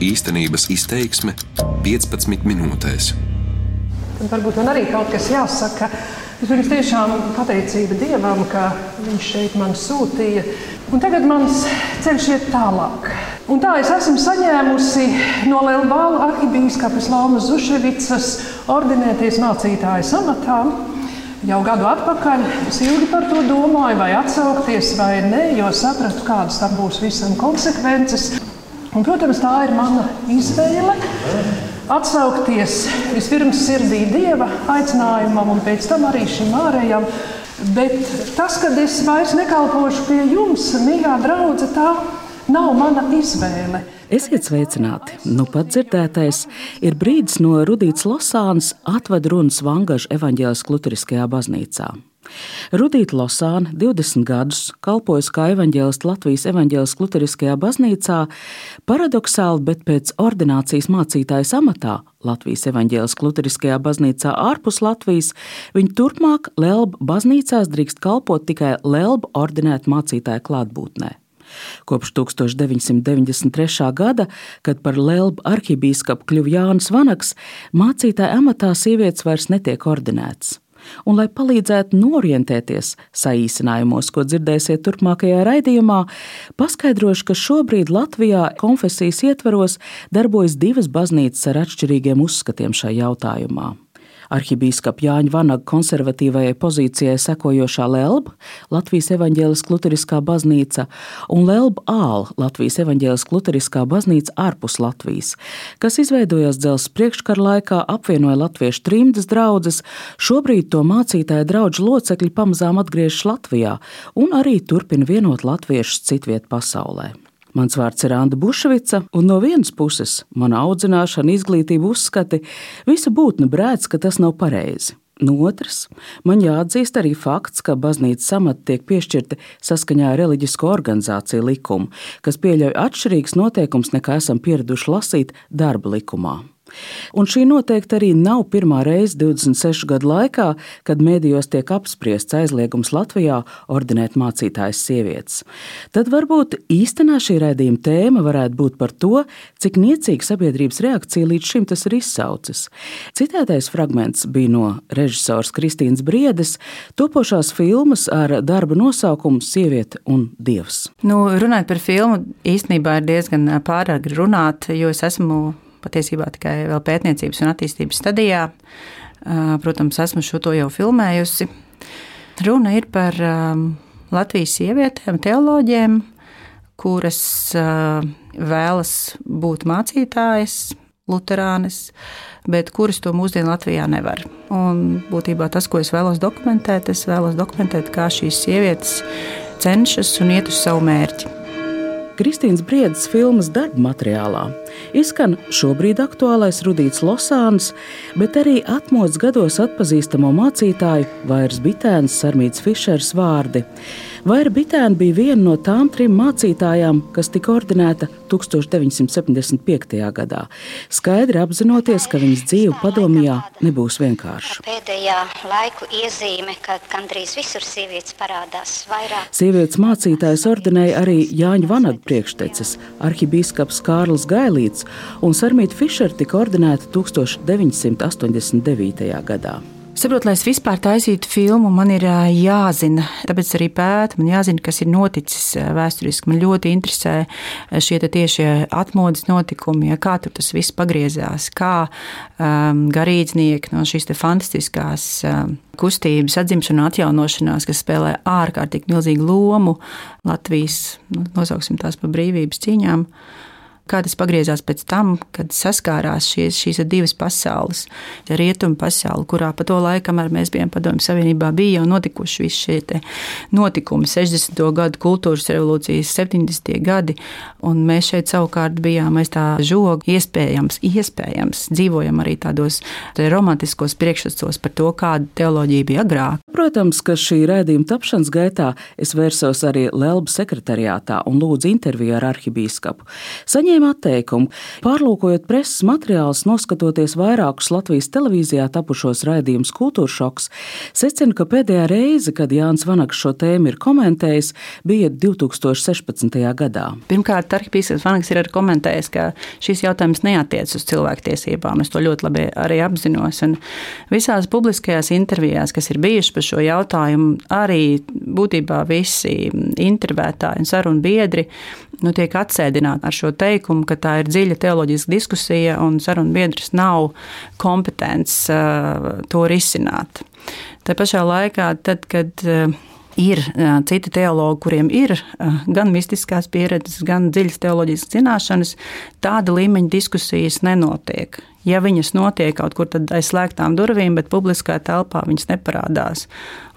Īstenības izteiksme 15 minūtēs. Tad varbūt man arī kaut kas jāsaka. Vispirms tiešām pateicība Dievam, ka Viņš šeit man sūtīja. Un tagad mans ceļš iet tālāk. Un tā es esmu saņēmusi no Lielbāla arhibīskapas Laumas Zuševicas ordinēties mācītājas amatā. Jau gadu atpakaļ es ilgi par to domāju, vai atsaukties vai nē, jo sapratu, kādas tam būs visam konsekvences. Un, protams, tā ir mana izvēle atsaukties vispirms sirdī dieva aicinājumam, un pēc tam arī šim ārējam. Bet tas, ka es vairs nekalpošu pie jums, mīļā draudzene, tā nav mana izvēle. Esiet sveicināti! Nu pat dzirdētais ir brīdis no Rudītas Losānas atved runas Vangaža evaņģēlas Lutriskajā baznīcā. Rudīta Losāne 20 gadus kalpojas kā evaņģēlists Latvijas evaņģēliskajā Lutheriskajā baznīcā, paradoxāli, bet pēc ordinācijas mācītājas amatā Latvijas evaņģēliskajā Lutheriskajā baznīcā ārpus Latvijas, viņa turpmāk Lelba baznīcās drīkst kalpot tikai Lelba ordinēta mācītāja klātbūtnē. Kopš 1993. gada, kad par Lelbu arhibīskapu kļuva Jānis Vanaks, mācītāja amatā sievietes vairs netiek ordinētas un, lai palīdzētu norientēties saīsinājumos, ko dzirdēsiet turpmākajā raidījumā, paskaidrošu, ka šobrīd Latvijā konfesijas ietvaros darbojas divas baznīcas ar atšķirīgiem uzskatiem šajā jautājumā arhibīskapa Jāņa Vanaga konservatīvajai pozīcijai sekojošā Lelba, Latvijas evaņģēliskā luteriskā baznīca, un Lelba Āla, Latvijas evaņģēliskā luteriskā baznīca ārpus Latvijas, kas izveidojās dzelzs priekškara laikā, apvienoja latviešu trimdas draugus, šobrīd to mācītāja draugu locekļi pamazām atgriežas Latvijā un arī turpina vienot latviešus citviet pasaulē. Mans vārds ir Anna Bušvica, un no vienas puses mana audzināšana, izglītība, uzskati, visa būtne brēc, ka tas nav pareizi. No otras, man jāatzīst arī fakts, ka baznīcas amati tiek piešķirti saskaņā ar reliģisko organizāciju likumu, kas pieļauj atšķirīgus noteikumus nekā esam pieraduši lasīt darba likumā. Un šī noteikti arī nav pirmā reize 26 gadu laikā, kad mēdījos tiek apspriests aizliegums Latvijā ordinēt mācītājas sievietes. Tad varbūt īstenā šī raidījuma tēma varētu būt par to, cik niecīga sabiedrības reakcija līdz šim tas ir izsaucis. Citētais fragments bija no režisors Kristīnas Briedes topošās filmas ar darba nosaukumu Sieviete un Dievs. Nu, runājot par filmu, īstenībā ir diezgan pārāk runāt, jo es esmu patiesībā tikai vēl pētniecības un attīstības stadijā. Protams, esmu šo to jau filmējusi. Runa ir par Latvijas sievietēm, teoloģiem, kuras vēlas būt mācītājas, luterānis, bet kuras to mūsdienu Latvijā nevar. Un būtībā tas, ko es vēlos dokumentēt, es vēlos dokumentēt, kā šīs sievietes cenšas un iet uz savu mērķi. Kristīnas Briedas filmas darba materiālā izskan šobrīd aktuālais Rudīts Losāns, bet arī atmodas gados atpazīstamo mācītāju Vairs Bitēns, Sarmīts Fišers vārdi. Vaira Bitēna bija viena no tām trim mācītājām, kas tika ordinēta 1975. gadā, skaidri apzinoties, ka viņas dzīve padomjā nebūs vienkārša. Pēdējā laiku iezīme, ka gandrīz visur sievietes parādās vairāk. Sievietes mācītājs ordinēja arī Jāņa Vanaga priekštecis, arhibīskaps Kārlis Gailīts, un Sarmīta Fišera tika ordinēta 1989. gadā. Saprotu, lai es vispār taisītu filmu, man ir jāzina, tāpēc arī pēta, man jāzina, kas ir noticis vēsturiski. Man ļoti interesē šie tiešie atmodas notikumi, ja, kā tur tas viss pagriezās, kā um, garīdznieki no šīs fantastiskās um, kustības atzimšana un atjaunošanās, kas spēlē ārkārtīgi milzīgu lomu Latvijas, nu, nosauksim tās par brīvības cīņām. Kā tas pagriezās pēc tam, kad saskārās šies, šīs divas pasaules. Rietumu pasaule, kurā pa to laiku, kamēr mēs bijām Padomju Savienībā, bija jau notikuši visi šie notikumi, 60. gadu kultūras revolūcijas, 70. gadi, un mēs šeit savukārt bijām aiz tā žoga. Iespējams, iespējams, dzīvojam arī tādos romantiskos priekšstats par to, kāda teoloģija bija agrāk. Protams, ka šī rādījuma tapšanas gaitā es vērsos arī Lelba sekretariātā un lūdzu interviju ar arhibīskapu. Saņēmu saņēma atteikumu. Pārlūkojot preses materiālus, noskatoties vairākus Latvijas televīzijā tapušos raidījumus Kultūra šoks, secina, ka pēdējā reize, kad Jānis Vanaks šo tēmu ir komentējis, bija 2016. gadā. Pirmkārt, arhipīsks Vanaks ir komentējis, ka šis jautājums neatiec uz cilvēktiesībām. Es to ļoti labi arī apzinos. Un visās publiskajās intervijās, kas ir bijušas par šo jautājumu, arī būtībā visi intervētāji un sarunu biedri nu, tiek atsēdināti ar šo teikumu, ka tā ir dziļa teoloģiska diskusija un sarunu biedrs nav kompetents uh, to risināt. Tā pašā laikā, tad, kad uh, ir uh, citi teologi, kuriem ir gan mistiskās pieredzes, gan dziļas teoloģiskas zināšanas, tāda līmeņa diskusijas nenotiek. Ja viņas notiek kaut kur aiz slēgtām durvīm, bet publiskā telpā viņas neparādās.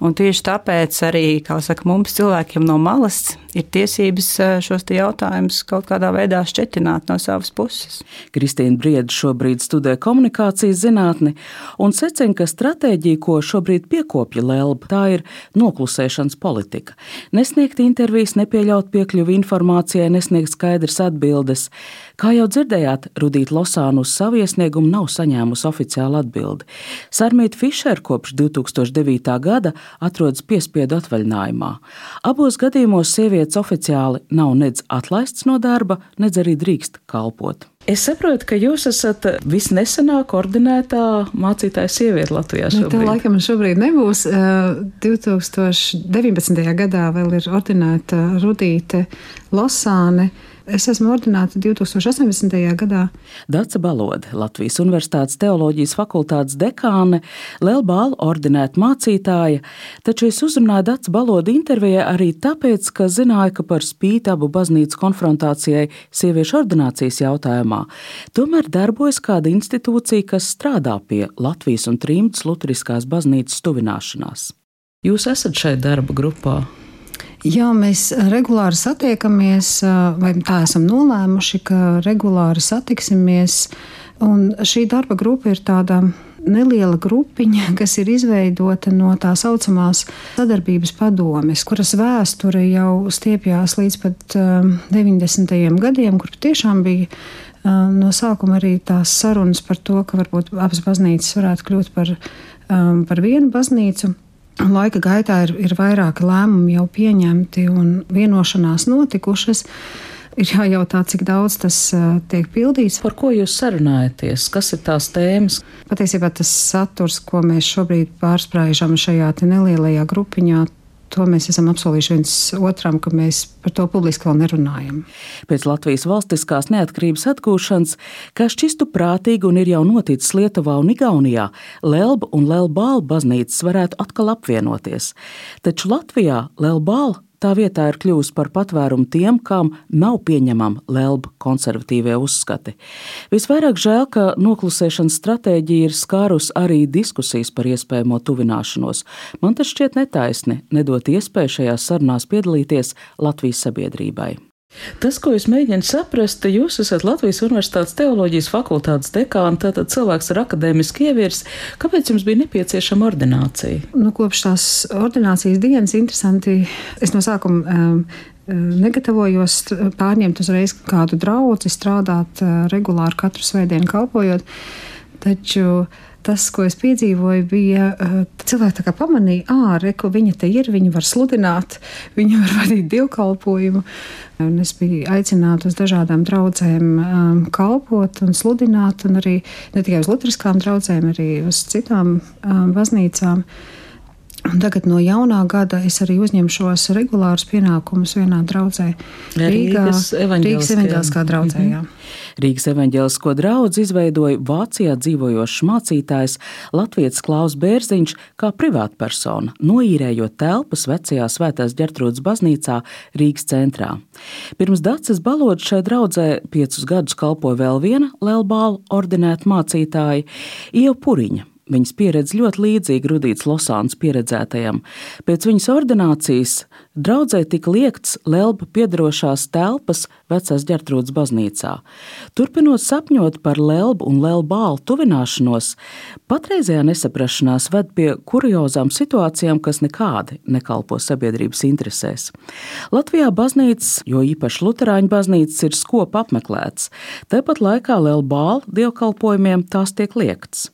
Un tieši tāpēc arī saka, mums, cilvēkiem no malas, ir tiesības eh, šos jautājumus kaut kādā veidā šķetināt no savas puses. Kristīna Brieda šobrīd studē komunikācijas zinātni un secina, ka stratēģija, ko šobrīd piekopja Lelba, tā ir noklusēšanas politika. Nesniegt intervijas, nepieļaut piekļuvi informācijai, nesniegt skaidras atbildes. Kā jau dzirdējāt, Rudīta Losāna uz savu iesniegumu nav saņēmusi oficiālu atbildi. Sarmīta Fišer kopš 2009. gada atrodas piespiedu atvaļinājumā. Abos gadījumos sievietes oficiāli nav nedz atlaists no darba, nedz arī drīkst kalpot. Es saprotu, ka jūs esat visnesenāk koordinētā mācītāja sieviete Latvijā. Šobrīd. Nu, tā laikam šobrīd nebūs. 2019. gadā vēl ir ordinēta Rudīte Losāne. Es esmu ordināta 2018. gadā. Dāca Balode, Latvijas Universitātes teoloģijas fakultātes dekāne, Lielbāla ordinēta mācītāja, taču es uzrunāju Dāca Balode intervijā arī tāpēc, ka zināju, ka par spīti abu baznīcu konfrontācijai sieviešu ordinācijas jautājumā, tomēr darbojas kāda institūcija, kas strādā pie Latvijas un Trīmdas Lutheriskās baznīcas tuvināšanās. Jūs esat šai darba grupā. Jā, mēs regulāri satiekamies, vai tā esam nolēmuši, ka regulāri satiksimies. Un šī darba grupa ir tāda neliela grupiņa, kas ir izveidota no tā saucamās sadarbības padomes, kuras vēsture jau stiepjās līdz pat 90. gadiem, kur tiešām bija no sākuma arī tās sarunas par to, ka varbūt abas baznīcas varētu kļūt par, par vienu baznīcu. Laika gaitā ir, ir vairāki lēmumi jau pieņemti un vienošanās notikušas. Ir jājautā, cik daudz tas uh, tiek pildīts. Par ko jūs sarunājaties? Kas ir tās tēmas? Patiesībā tas saturs, ko mēs šobrīd pārsprāžam šajā nelielajā grupiņā, to mēs esam apsolījuši viens otram, ka mēs par to publiski vēl nerunājam. Pēc Latvijas valstiskās neatkarības atgūšanas, kā šķistu prātīgi un ir jau noticis Lietuvā un Igaunijā, Lelba un Lelbāla baznīcas varētu atkal apvienoties. Taču Latvijā Lelbāla tā vietā ir kļuvusi par patvērumu tiem, kam nav pieņemama lelba konservatīvie uzskati. Visvairāk žēl, ka noklusēšanas stratēģija ir skārus arī diskusijas par iespējamo tuvināšanos. Man tas šķiet netaisni nedot iespēju šajās sarunās piedalīties Latvijas sabiedrībai. Tas, ko es mēģinu saprast, jūs esat Latvijas Universitātes teoloģijas fakultātes dekāna, tātad cilvēks ar akadēmisku ievirs. Kāpēc jums bija nepieciešama ordinācija? Nu, kopš tās ordinācijas dienas interesanti, es no sākuma um, negatavojos pārņemt uzreiz kādu draugu, strādāt uh, regulāri katru svētdienu kalpojot. Taču tas, ko es piedzīvoju, bija uh, cilvēki pamanīja, ah, reko, viņa te ir, viņa var sludināt, viņa var vadīt dievkalpojumu. Un es biju aicināta uz dažādām draudzēm um, kalpot un sludināt, un arī ne tikai uz lutriskām draudzēm, arī uz citām um, baznīcām. Un tagad no jaunā gada es arī uzņemšos regulārus pienākumus vienā draudzē. Rīgā, Rīgas evaņģēliskā draudzē. Mm -hmm. Rīgas evaņģēlisko draugu izveidoja Vācijā dzīvojošs mācītājs Latvijas Klaus Bērziņš kā privātpersona, noīrējot telpas vecajā Svētās ģertrūdas baznīcā Rīgas centrā. Pirms Dācis Balods šai draudzē piecus gadus kalpoja vēl viena Lelbāla ordinēta mācītāja Ieva Puriņa. Viņas pieredze ļoti līdzīga Rudīts Losāns pieredzētajam. Pēc viņas ordinācijas draudzē tika liekts Lelba piedarošās telpas vecās ģertrūdas baznīcā. Turpinot sapņot par Lelbu un Lelbālu tuvināšanos, patreizējā nesaprašanās ved pie kuriozām situācijām, kas nekādi nekalpo sabiedrības interesēs. Latvijā baznīcas, jo īpaši Lutāņu baznīcas, ir skopa apmeklēts. Tāpat laikā Lelbāla dievkalpojumiem tās tiek liekts.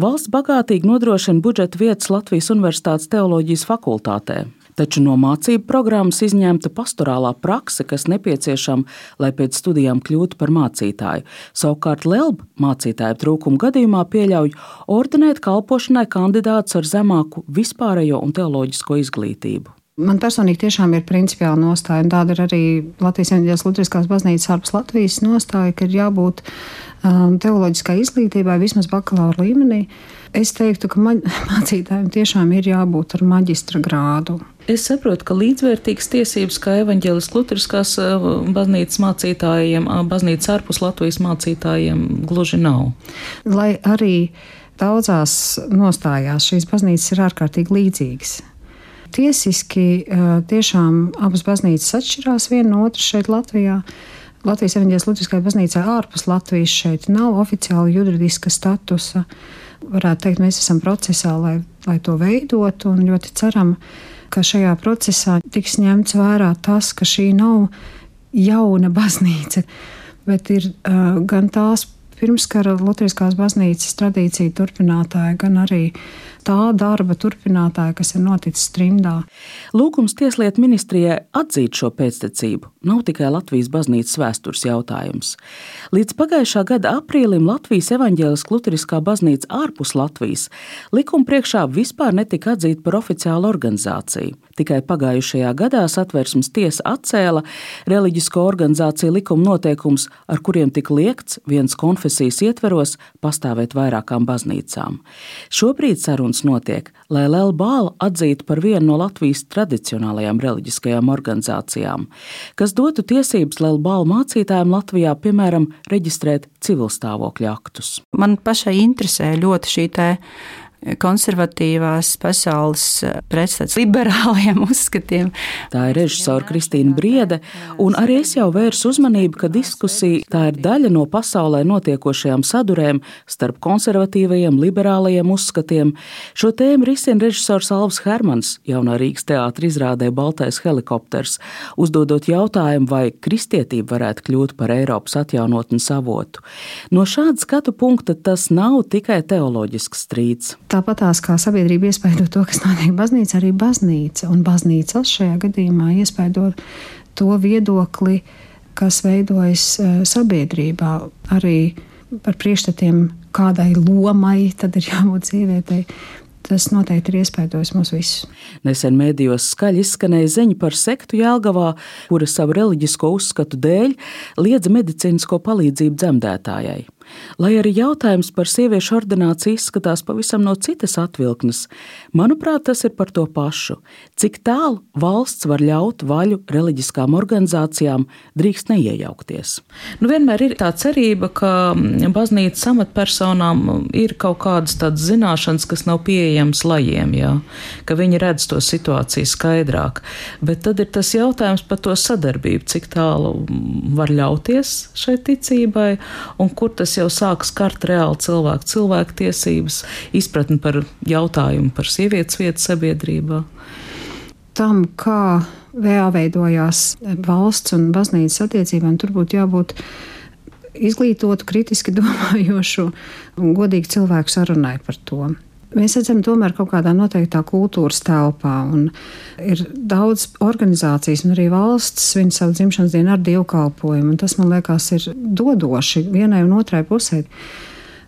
Valsts bagātīgi nodrošina budžeta vietas Latvijas Universitātes teoloģijas fakultātē. Taču no mācību programmas izņemta pastorālā prakse, kas nepieciešama, lai pēc studijām kļūtu par mācītāju. Savukārt Lelba mācītāju trūkuma gadījumā pieļauj ordinēt kalpošanai kandidātus ar zemāku vispārējo un teoloģisko izglītību. Man personīgi tiešām ir principiāla nostāja, un tāda ir arī Latvijas Evanģēlas Lutriskās baznīcas ārpus Latvijas nostāja, ka ir jābūt um, teoloģiskai izglītībai vismaz bakalaura līmenī. Es teiktu, ka mācītājiem tiešām ir jābūt ar maģistra grādu. Es saprotu, ka līdzvērtīgas tiesības kā evaņģēlis Lutriskās uh, baznīcas mācītājiem, uh, baznīcas ārpus Latvijas mācītājiem gluži nav. Lai arī daudzās nostājās šīs baznīcas ir ārkārtīgi līdzīgas. Tiesiski uh, tiešām abas baznīcas atšķirās viena no otras šeit Latvijā. Latvijas evaņģēlis Lutriskajā baznīcā ārpus Latvijas šeit nav oficiāla juridiska statusa. Varētu teikt, mēs esam procesā, lai, lai to veidotu, un ļoti ceram, ka šajā procesā tiks ņemts vērā tas, ka šī nav jauna baznīca, bet ir uh, gan tās pirmskara Latvijas baznīcas tradīcija turpinātāja, gan arī tā darba turpinātāja, kas ir noticis trimdā. Lūgums Tieslietu ministrijai atzīt šo pēctecību nav tikai Latvijas baznīcas vēstures jautājums. Līdz pagājušā gada aprīlim Latvijas evaņģēliskā luteriskā baznīca ārpus Latvijas likuma priekšā vispār netika atzīta par oficiālu organizāciju. Tikai pagājušajā gadā satversmes tiesa atcēla reliģisko organizāciju likuma noteikumus, ar kuriem tika liekts viens konfesijas ietveros pastāvēt vairākām baznīcām. Šobrīd sarunas notiek, lai Lelbālu atzītu par vienu no Latvijas tradicionālajām reliģiskajām organizācijām, kas dotu tiesības Lelbālu mācītājiem Latvijā, piemēram, reģistrēt civilstāvokļa aktus. Man pašai interesē ļoti šī konservatīvās pasaules eh, pretstats liberāliem uzskatiem. Tā ir režisora Kristīna Briede, un arī es jau vērsu uzmanību, ka diskusija tā ir daļa no pasaulē notiekošajām sadurēm starp konservatīvajiem, liberālajiem uzskatiem. Šo tēmu risina režisors Alvs Hermans jaunā Rīgas teātra izrādē Baltais helikopters, uzdodot jautājumu, vai kristietība varētu kļūt par Eiropas atjaunotnes avotu. No šāda skatu punkta tas nav tikai teoloģisks strīds. Tāpatās kā sabiedrība iespaido to, kas notiek baznīcā, arī baznīca un baznīcas šajā gadījumā iespaido to viedokli, kas veidojas e, sabiedrībā. Arī par priekšstatiem, kādai lomai tad ir jābūt sievietei. Tas noteikti ir iespaidojis mūs visus. Nesen mēdījos skaļi izskanēja ziņa par sektu Jēlgavā, kura savu reliģisko uzskatu dēļ liedza medicīnisko palīdzību dzemdētājai. Lai arī jautājums par sieviešu ordināciju izskatās pavisam no citas atvilknes, manuprāt, tas ir par to pašu. Cik tālu valsts var ļaut vaļu reliģiskām organizācijām, drīkst neiejaukties. Nu, vienmēr ir tā cerība, ka baznīcas amatpersonām ir kaut kādas tādas zināšanas, kas nav pieejamas lajiem, jā? ka viņi redz to situāciju skaidrāk. Bet tad ir tas jautājums par to sadarbību, cik tālu var ļauties šai ticībai un kur tas jau sākas kart reāli cilvēku, cilvēku tiesības, izpratni par jautājumu par sievietes vietu sabiedrībā. Tam, kā jāveidojās valsts un baznīcas attiecībām, tur būtu jābūt izglītotu, kritiski domājošu un godīgu cilvēku sarunai par to. Mēs redzam, tomēr kaut kādā noteiktā kultūras telpā, ir daudz organizācijas, un arī valsts svin savu dzimšanas dienu ar dievkalpojumu, tas man liekas ir dodoši vienai un otrai pusē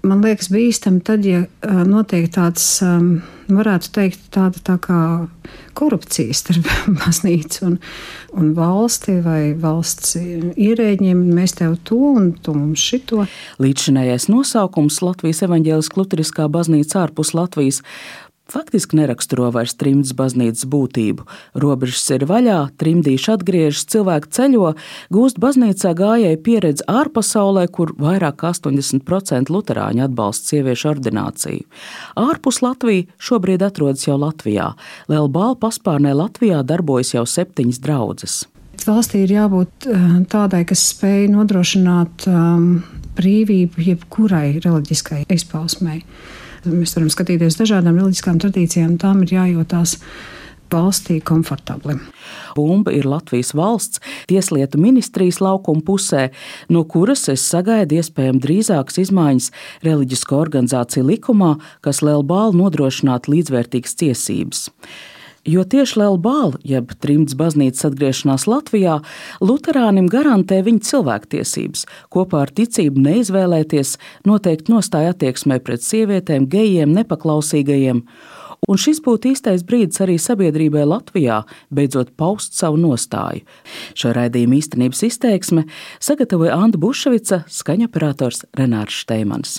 man liekas, bīstami tad, ja notiek tāds, varētu teikt, tāda tā kā korupcija starp baznīcu un, un valsti vai valsts ierēģiem. Mēs tev to un tu mums šito. Līdzšinējais nosaukums Latvijas evaņģēliskā luteriskā baznīca ārpus Latvijas faktiski neraksturo vairs trimdas baznīcas būtību. Robežas ir vaļā, trimdīši atgriežas, cilvēki ceļo, gūst baznīcā gājēju pieredzi ārpasaulē, kur vairāk kā 80% luterāņu atbalsta sieviešu ordināciju. Ārpus Latvijas šobrīd atrodas jau Latvijā. Lielbāla paspārnē Latvijā darbojas jau septiņas draudzes. Valstī ir jābūt eh, tādai, kas spēj nodrošināt um, brīvību jebkurai reliģiskai izpausmei. Mēs varam skatīties dažādām reliģiskām tradīcijām, tām ir jājūtās valstī komfortabli. Bumba ir Latvijas valsts tieslietu ministrijas laukuma pusē, no kuras es sagaidu iespējami drīzākas izmaiņas reliģisko organizāciju likumā, kas lielu bālu nodrošinātu līdzvērtīgas tiesības. Jo tieši Lielbāla, jeb Trimds baznīcas atgriešanās Latvijā, Lutāniem garantē viņa cilvēktiesības, kopā ar ticību neizvēlēties, noteikti nostāja attieksmē pret sievietēm, gejiem, nepaklausīgajiem. Un šis būtu īstais brīdis arī sabiedrībai Latvijā beidzot paust savu nostāju. Šo raidījumu īstenības izteiksme sagatavoja Anna Bušvica, skaņoperators Renārs Šteimans.